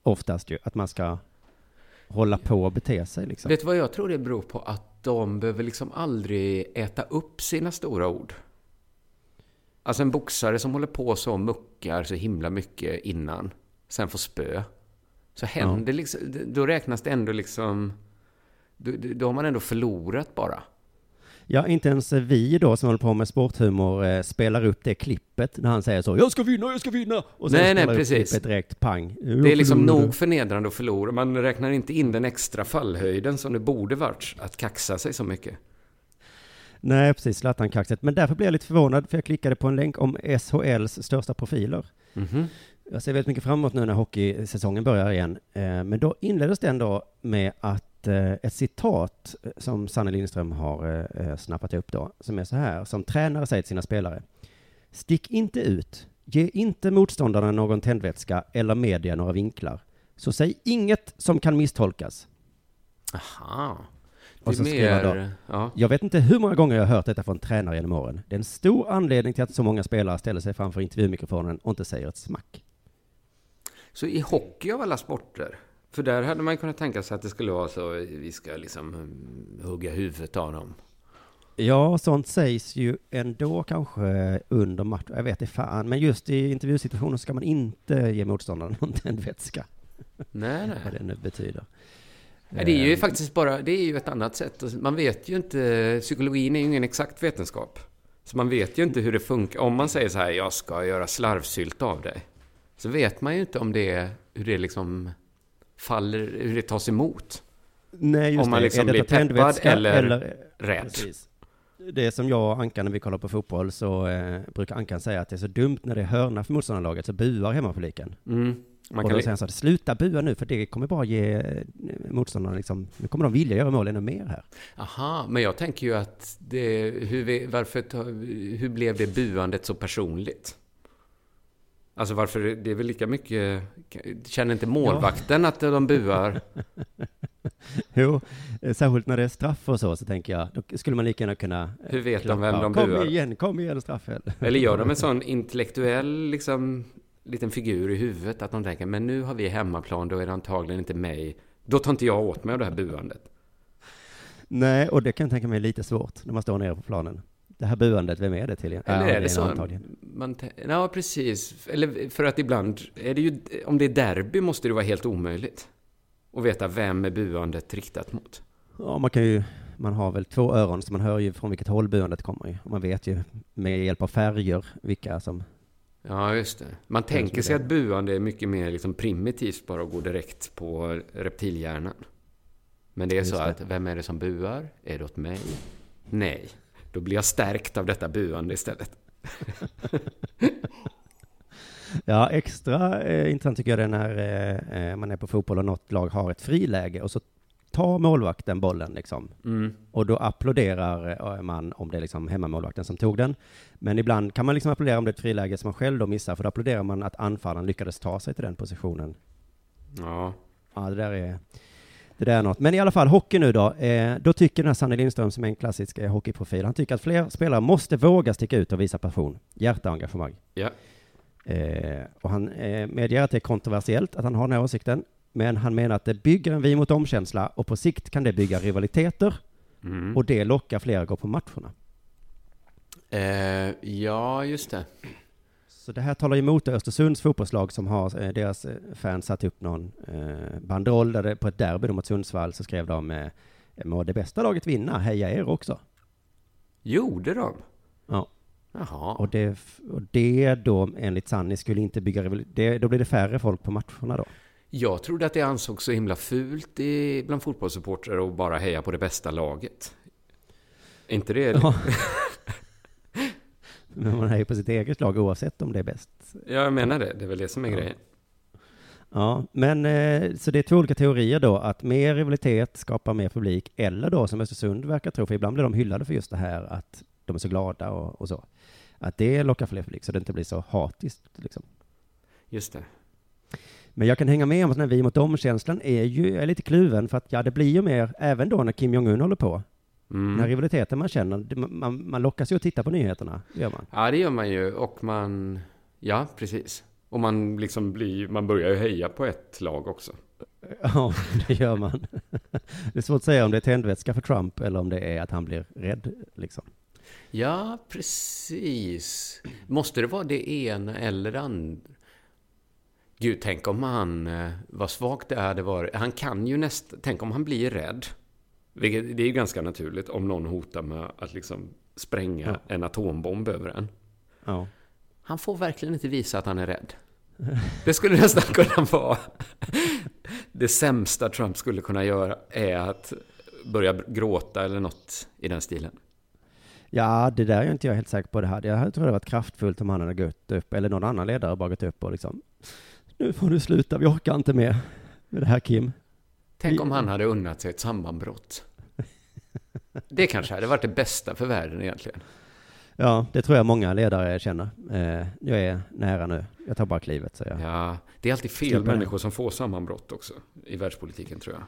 oftast ju, att man ska hålla på och bete sig liksom. Vet du vad jag tror det beror på? Att de behöver liksom aldrig äta upp sina stora ord. Alltså en boxare som håller på så och muckar så himla mycket innan, sen får spö. så händer liksom, då räknas det ändå liksom, då, då har man ändå förlorat bara. Ja, inte ens vi då som håller på med sporthumor eh, spelar upp det klippet när han säger så Jag ska vinna, jag ska vinna! Och sen Nej, nej, upp precis. klippet direkt, pang. Det är liksom nog förnedrande att förlora. Man räknar inte in den extra fallhöjden som det borde varit att kaxa sig så mycket. Nej, precis, Zlatan-kaxet. Men därför blev jag lite förvånad, för jag klickade på en länk om SHLs största profiler. Mhm. Jag ser väldigt mycket fram emot nu när hockeysäsongen börjar igen. Eh, Men då inleddes den då med att eh, ett citat eh, som Sanne Lindström har eh, snappat upp då, som är så här, som tränare säger till sina spelare. Stick inte ut. Ge inte motståndarna någon tändvätska eller media några vinklar. Så säg inget som kan misstolkas. Aha. Och så skriver han då, mer... Ja. Jag vet inte hur många gånger jag har hört detta från tränare genom åren. Det är en stor anledning till att så många spelare ställer sig framför intervjumikrofonen och inte säger ett smack. Så i hockey av alla sporter, för där hade man kunnat tänka sig att det skulle vara så, vi ska liksom mm, hugga huvudet av dem. Ja, sånt sägs ju ändå kanske under match. Jag vet inte fan, men just i intervjusituationer ska man inte ge motståndaren [laughs] någon tändvätska, Nej, nej. vad det nu betyder. Nej, det är ju Eh, faktiskt bara, det är ju ett annat sätt. Man vet ju inte, psykologin är ju ingen exakt vetenskap. Så man vet ju inte hur det funkar. Om man säger så här, jag ska göra slarvsylt av dig. Så vet man ju inte om det, hur det liksom faller, hur det tas emot. Nej, just om man det. liksom är blir peppad tändvätska eller rädd. Precis. Det är som jag och Ankan när vi kollar på fotboll så eh, brukar Ankan säga att det är så dumt när det är hörna för motståndarlaget så buar hemmapubliken. Mm. Man och då säger han så här, sluta bua nu för det kommer bara ge eh, motståndarna liksom, nu kommer de vilja göra mål ännu mer här. Aha, men jag tänker ju att det, hur, vi, varför, hur blev det buandet så personligt? Alltså varför, det är väl lika mycket, känner inte målvakten att de buar? [laughs] Jo, särskilt när det är straff och så, så tänker jag, då skulle man lika gärna kunna eh, Hur vet de klappa. vem de Kom buar? igen, kom igen straffen. [laughs] Eller gör de en sån intellektuell liksom, liten figur i huvudet att de tänker, men nu har vi hemmaplan, då är det antagligen inte mig. Då tar inte jag åt mig av det här buandet. Nej, och det kan jag tänka mig är lite svårt när man står nere på planen. Det här buandet, vem är det till? Eller är det så? Antagligen. Man, ja, precis. Eller för att ibland är det ju, om det är derby måste det vara helt omöjligt. Att veta vem är buandet riktat mot. Ja, man kan ju, man har väl två öron så man hör ju från vilket håll buandet kommer ju. Och man vet ju med hjälp av färger vilka som, Ja, just det. Man tänker sig att buande är mycket mer liksom primitivt bara att gå direkt på reptilhjärnan. Men det är Just så det. att, vem är det som buar? Är det åt mig? Nej. Då blir jag stärkt av detta buande istället. [laughs] ja extra eh, intressant tycker jag det är när eh, eh, man är på fotboll och något lag har ett friläge och så tar målvakten bollen liksom. Mm. Och då applåderar eh, man om det är liksom hemmamålvakten som tog den. Men ibland kan man liksom applådera om det är ett friläge som man själv då missar, för då applåderar man att anfallaren lyckades ta sig till den positionen. Ja. Ja, det där är, det där är något. Men i alla fall, hockey nu då. Eh, då tycker den här Sanne Lindström, som är en klassisk eh, hockeyprofil, han tycker att fler spelare måste våga sticka ut och visa passion, hjärta och engagemang. Ja. Eh, och han eh, medger att det är kontroversiellt att han har den här åsikten, men han menar att det bygger en vi mot dem-känsla och på sikt kan det bygga rivaliteter Mm. och det lockar fler att gå på matcherna. Eh, ja, just det. Så det här talar emot Östersunds fotbollslag som har eh, deras eh, fans satt upp någon eh, banderoll där det på ett derby mot Sundsvall så skrev de må det bästa laget vinna, heja er också. Gjorde de? Ja. Jaha. Och det, och det då enligt Sanni skulle inte bygga det, då blir det färre folk på matcherna då. Jag trodde att det ansågs så himla fult i, bland fotbollssupportrar att bara heja på det bästa laget. Inte det... Ja. [laughs] Men [laughs] man hejar på sitt eget lag oavsett om det är bäst. Jag menar det. Det är väl det som är Ja. grejen. Ja, men eh, så det är två olika teorier då, att mer rivalitet skapar mer publik, eller då som Östersund verkar tro, för ibland blir de hyllade för just det här att de är så glada och, och så. Att det lockar fler publik, så det inte blir så hatiskt liksom. Just det. Men jag kan hänga med om att den här vi mot dem-känslan är ju, är lite kluven, för att ja, det blir ju mer, även då när Kim Jong-Un håller på, Mm. den här rivaliteten man känner, det- man, man lockas ju att titta på nyheterna, det gör man. Ja, det gör man ju. Och man... Ja, precis. Och man liksom blir... Man börjar ju heja på ett lag också. [laughs] Ja, det gör man. [laughs] Det är svårt att säga om det är tändvätska för Trump eller om det är att han blir rädd, liksom. Ja, precis. Måste det vara det ena eller det andra? Gud, tänk om han, eh, vad svagt det hade varit. Han kan ju nästan, tänk om han blir rädd. Vilket, det är ju ganska naturligt om någon hotar med att liksom spränga Ja. en atombomb över en. Ja. Han får verkligen inte visa att han är rädd. [laughs] Det skulle nästan kunna vara [laughs] det sämsta Trump skulle kunna göra är att börja gråta eller något i den stilen. Ja, det där är inte jag helt säker på det här. Jag tror det varit kraftfullt om han hade gått upp, eller någon annan ledare bara gått upp och liksom, nu får du sluta, vi orkar inte mer med det här Kim. Tänk om han hade unnat sig ett sammanbrott. [laughs] Det kanske hade varit det bästa för världen egentligen. Ja, det tror jag många ledare känner. Eh, jag är nära nu, jag tar bara klivet, säger jag. Ja, det är alltid fel Slipper människor som får sammanbrott också i världspolitiken tror jag.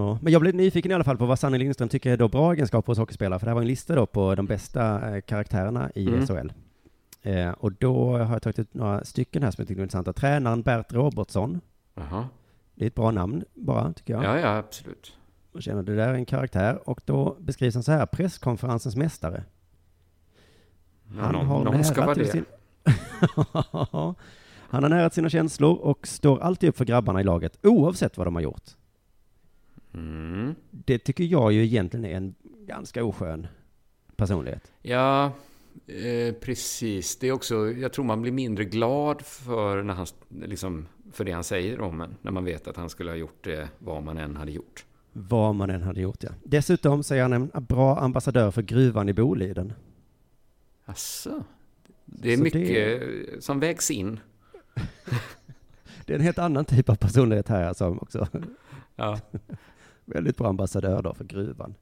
Ja, men jag blev nyfiken i alla fall på vad Sanne Lindström tycker är då bra egenskaper hos hockeyspelare, för det här var en lista då på de bästa eh, karaktärerna i Mm. SHL. Eh, och då har jag tagit ut några stycken här som jag tycker är intressanta. Tränaren Bert Robertsson, Jaha. Det är ett bra namn bara, tycker jag. Ja, ja, absolut. Jag känner det där är en karaktär. Och då beskrivs han så här, presskonferensens mästare. Ja, någon, någon ska vara det. sin- [laughs] han har närat sina känslor och står alltid upp för grabbarna i laget, oavsett vad de har gjort. Mm. Det tycker jag ju egentligen är en ganska oskön personlighet. Ja, eh, precis. Det är också, jag tror man blir mindre glad för, när han, liksom, för det han säger om en, när man vet att han skulle ha gjort det vad man än hade gjort. Vad man än hade gjort, ja. Dessutom så är han en bra ambassadör för gruvan i Boliden. Asså? Det är Så mycket som vägs in. [laughs] Det är en helt annan typ av personlighet här som också Ja. [laughs] väldigt bra ambassadör då för gruvan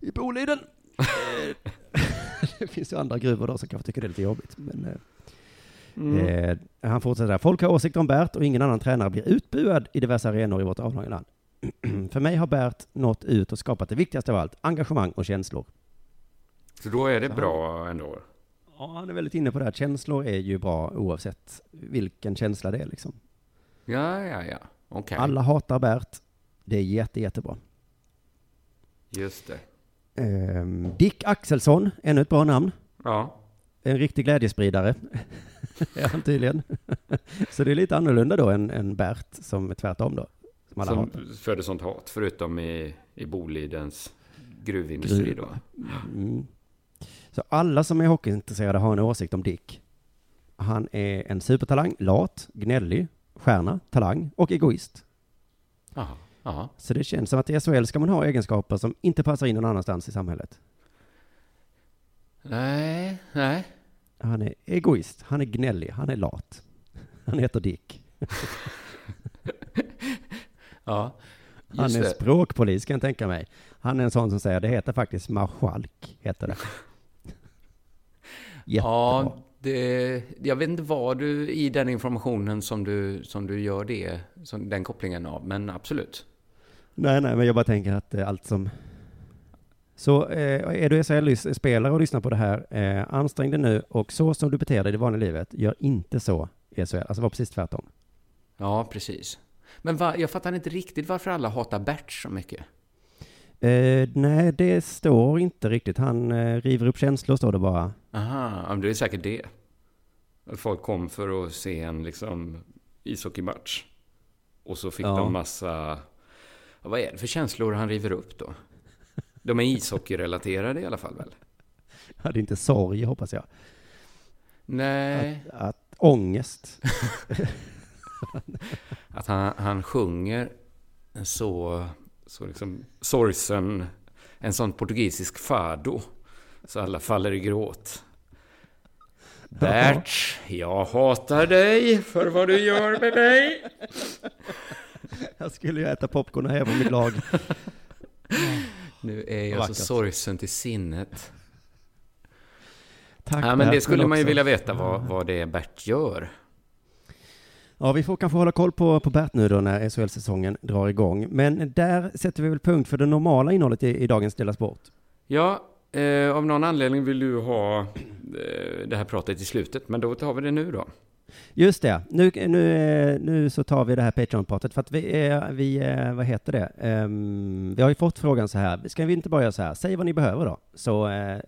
i Boliden. [laughs] [laughs] Det finns ju andra gruvor då som kanske tycker det är lite jobbigt. Men, eh, Mm. eh, han fortsätter där. Folk har åsikter om Bert och ingen annan tränare blir utbuad i diverse arenor i vårt avlånga land. [clears throat] för mig har Bert nått ut och skapat det viktigaste av allt, engagemang och känslor. Så då är det Så bra ändå. Ja, han är väldigt inne på det här. Känslor är ju bra oavsett vilken känsla det är liksom. Ja, ja, ja. Okej. Alla hatar Bert. Det är jätte, jättebra. Just det. Ehm, Dick Axelsson, ännu ett bra namn. Ja. En riktig glädjespridare. [laughs] är han tydligen. Så det är lite annorlunda då än, än Bert, som är tvärtom då. Som alla Som föder sånt hat, förutom i, i Bolidens gruvindustri Gruv. då. Mm. Så alla som är hockeyintresserade har en åsikt om Dick. Han är en supertalang, lat, gnällig, stjärna, talang och egoist. Jaha. Ja. Så det känns som att i SHL ska man ha egenskaper som inte passar in någon annanstans i samhället. Nej, nej. Han är egoist, han är gnällig, han är lat. [laughs] Han heter Dick. [laughs] Ja. Han är det. språkpolis kan jag tänka mig. Han är en sån som säger, det heter faktiskt marskalk, heter det. [laughs] Jättebra. Ja, det, jag vet inte vad du i den informationen som du, som du gör det, som, den kopplingen av, men absolut. Nej, nej, men jag bara tänker att eh, allt som... Så eh, är du SHL-spelare och lyssnar på det här, eh, ansträng dig nu och så som du beter dig i det vanliga livet, gör inte så i SHL. Alltså var precis tvärtom. Ja, precis. Men va, jag fattar inte riktigt varför alla hatar Bert så mycket. Eh, nej, det står inte riktigt. Han eh, river upp känslor, står det bara. Aha, men det är säkert det. Att folk kom för att se en liksom ishockeymatch. Och så fick Ja. de massa... ja, Vad är det för känslor han river upp då? De är ishockeyrelaterade i alla fall väl? Ja, det är inte sorg, hoppas jag. Nej, Att, att ångest. [laughs] att han, han sjunger så, så liksom sorgsen, en sån portugisisk fado. Så alla faller i gråt. Bert, jag hatar dig för vad du gör med mig. [laughs] Jag skulle ju äta popcorn och häva mitt lag. [laughs] Nu är jag Vackert. så sorgsen till sinnet. Tack Ja, men det skulle man ju också- vilja veta vad, vad det är Bert gör. Ja, vi får kanske hålla koll på, på Bert nu då när SHL-säsongen drar igång. Men där sätter vi väl punkt för det normala innehållet i, i dagens Dela Sport. Ja, eh, av någon anledning vill du ha eh, det här pratet i slutet, men då tar vi det nu då. Just det, nu, nu, eh, nu så tar vi det här Patreon-pratet för att vi, är, vi är, vad heter det, Ehm, vi har ju fått frågan så här, ska vi inte bara göra så här, säg vad ni behöver då, så eh,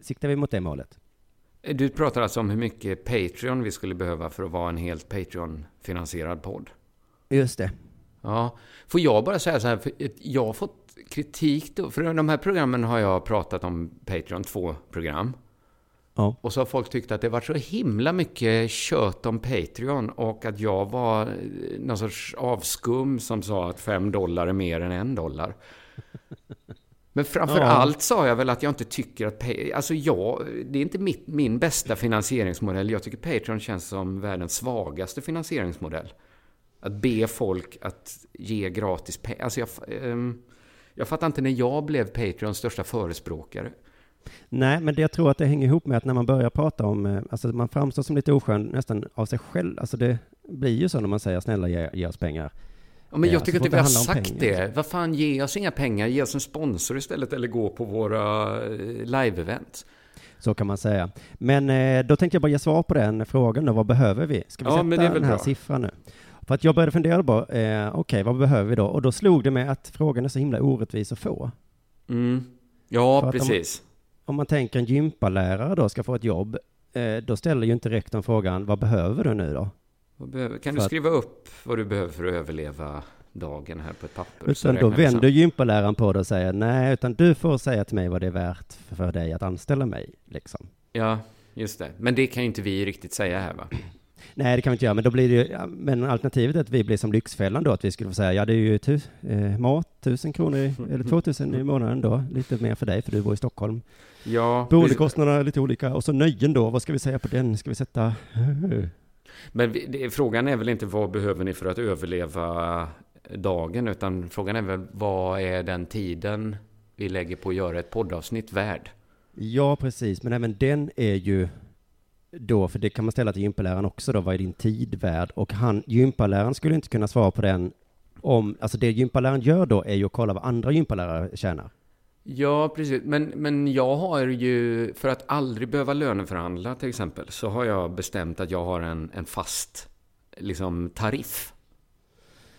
siktar vi mot det målet. Du pratar alltså om hur mycket Patreon vi skulle behöva för att vara en helt Patreon-finansierad podd. Just det. Ja, får jag bara säga så här, för jag har fått kritik då, för de här programmen har jag pratat om Patreon, två program. Ja. Och så har folk tyckt att det var så himla mycket kött om Patreon och att jag var eh, någon sorts avskum som sa att fem dollar är mer än en dollar. Men framför Ja. allt sa jag väl att jag inte tycker att... Alltså jag, det är inte mitt, min bästa finansieringsmodell. Jag tycker Patreon känns som världens svagaste finansieringsmodell. Att be folk att ge gratis pengar. Alltså jag, ehm, jag fattar inte när jag blev Patreons största förespråkare. Nej, men det jag tror att det hänger ihop med att när man börjar prata om, eh, alltså man framstår som lite oskön nästan av sig själv. Alltså det blir ju så när man säger snälla ge, ge oss pengar. Ja, men Ja, jag så tycker får inte vi har sagt det. Vad fan, ge oss inga pengar. Ge oss en sponsor istället eller gå på våra eh, live-event. Så kan man säga. Men eh, då tänkte jag bara ge svar på den frågan då. Vad behöver vi? Ska vi Ja, sätta den här bra. siffran nu? För att jag började fundera på, eh, okej, vad behöver vi då? Och då slog det mig att frågan är så himla orättvis att få. Mm. Ja, precis. Om man tänker en gympalärare då ska få ett jobb, eh, då ställer ju inte rektorn frågan, vad behöver du nu då? Behöver- Kan För du att- skriva upp vad du behöver för att överleva dagen här på ett papper? Utan då vänder gympaläraren på det och säger, nej, utan du får säga till mig vad det är värt för dig att anställa mig, liksom. Ja, just det. Men det kan ju inte vi riktigt säga här va? [clears throat] Nej, det kan vi inte göra, men då blir det ju, men alternativet är att vi blir som Lyxfällan då, att vi skulle få säga, ja det är ju tu, eh, mat, tusen kronor, i, eller [laughs] två tusen i månaden då, lite mer för dig, för du bor i Stockholm. Ja, Boendekostnaderna är lite olika, och så nöjen då, vad ska vi säga på den? Ska vi sätta... Men vi- det, frågan är väl inte vad behöver ni för att överleva dagen, utan frågan är väl vad är den tiden vi lägger på att göra ett poddavsnitt värd? Ja, precis, men även den är ju då, för det kan man ställa till gympaläraren också då, vad är din tid värd? Och han, gympaläraren skulle inte kunna svara på den om, alltså det gympaläraren gör då är ju att kolla vad andra gympalärare tjänar. Ja, precis. Men, men jag har ju, för att aldrig behöva löneförhandla till exempel, så har jag bestämt att jag har en, en fast liksom, tariff.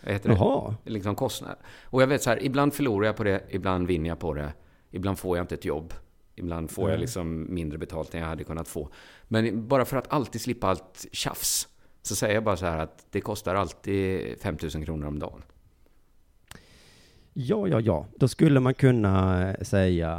Vad heter det? Jaha, Liksom kostnad. Och jag vet så här, ibland förlorar jag på det, ibland vinner jag på det. Ibland får jag inte ett jobb. Ibland får jag Nej. liksom mindre betalt än jag hade kunnat få. Men bara för att alltid slippa allt tjafs, så säger jag bara så här att det kostar alltid 5000 kronor om dagen. Ja, ja, ja, då skulle man kunna eh, säga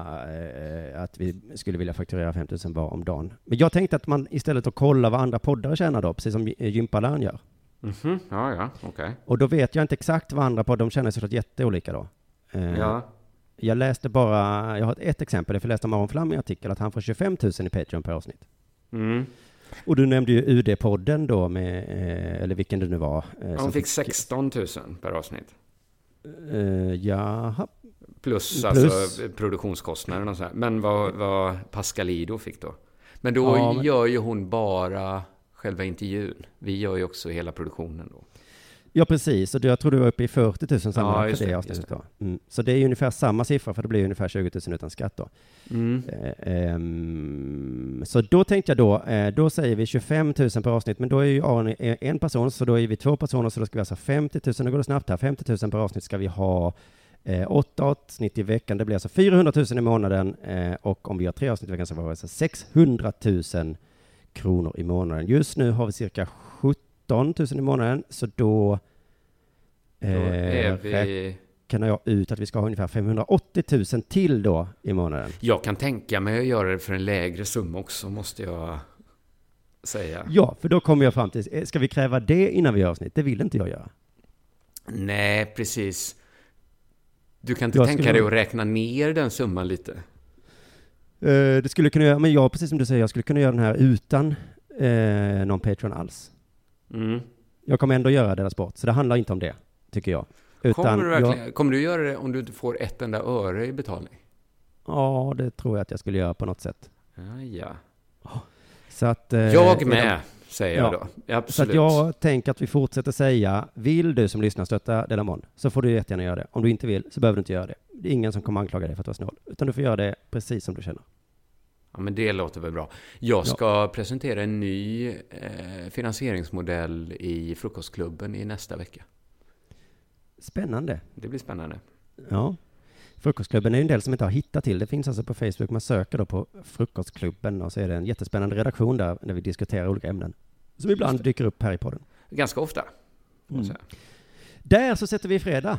eh, att vi skulle vilja fakturera 5 000 var om dagen. Men jag tänkte att man istället att kolla vad andra poddare tjänar då, precis som gy- gympaläraren gör. Mhm, ja, ja, okej. Och då vet jag inte exakt vad andra poddar, de tjänar såklart jätteolika då. Eh, Ja, Jag läste bara, jag har ett exempel, jag läste om Aron Flam i en artikel, att han får 25 000 i Patreon per avsnitt. mm. Och du nämnde ju UD-podden då med, eller vilken det nu var. som fick 16 000 per avsnitt. Eh, jaha, Plus, Plus. alltså produktionskostnaderna och så här. Men vad, vad Pascalido fick då? Men då Ja, men- gör ju hon bara själva intervjun. Vi gör ju också hela produktionen då. Ja precis, och jag tror du var uppe i 40 000 Ja, sammanlagt just för det det, avsnittet då. Mm. Så det är ungefär samma siffra, för det blir ungefär 20 000 utan skatt då. Mm. Eh, ehm, så då tänkte jag då, eh, då säger vi 25 000 per avsnitt, men då är ju Aron eh, en person, så då är vi två personer, så då ska vi alltså 50 000, nu går det snabbt här, 50 000 per avsnitt ska vi ha eh, åtta avsnitt i veckan, det blir alltså 400 000 i månaden, eh, och om vi har tre avsnitt i veckan så var det alltså 600 000 kronor i månaden. Just nu har vi cirka 17 000 i månaden, så då Då eh, vi... räknar jag ut att vi ska ha ungefär 580 000 till då i månaden. Jag kan tänka mig att göra det för en lägre summa också, måste jag säga. Ja, för då kommer jag fram till, eh, ska vi kräva det innan vi gör avsnitt? Det vill inte jag göra. Nej, precis. Du kan inte Jag tänka skulle- dig att räkna ner den summan lite? Eh, det skulle kunna göra, men jag, precis som du säger, jag skulle kunna göra den här utan eh, någon Patreon alls. Mm. Jag kommer ändå göra deras sport, så det handlar inte om det, tycker jag. Utan Kommer, du verkligen, jag, kommer du göra det om du inte får ett enda öre i betalning? ja, det tror jag att jag skulle göra på något sätt. Ja, ja. Så att, eh, Jag med, säger jag Ja. då. Så Absolut. att jag tänker att vi fortsätter säga, vill du som lyssnar stötta Delamon, så får du jättegärna göra det. Om du inte vill, så behöver du inte göra det. Det är ingen som kommer anklaga dig för att vara snål, utan du får göra det precis som du känner. Ja, men det låter väl bra. Jag ska presentera en ny eh, finansieringsmodell i Frukostklubben i nästa vecka. Spännande. Det blir spännande. Ja. Frukostklubben är ju en del som inte har hittat till. Det finns alltså på Facebook. Man söker då på Frukostklubben och så är det en jättespännande redaktion där när vi diskuterar olika ämnen. Som ibland dyker upp här i podden. Ganska ofta. Mm. Där så sätter vi fredag.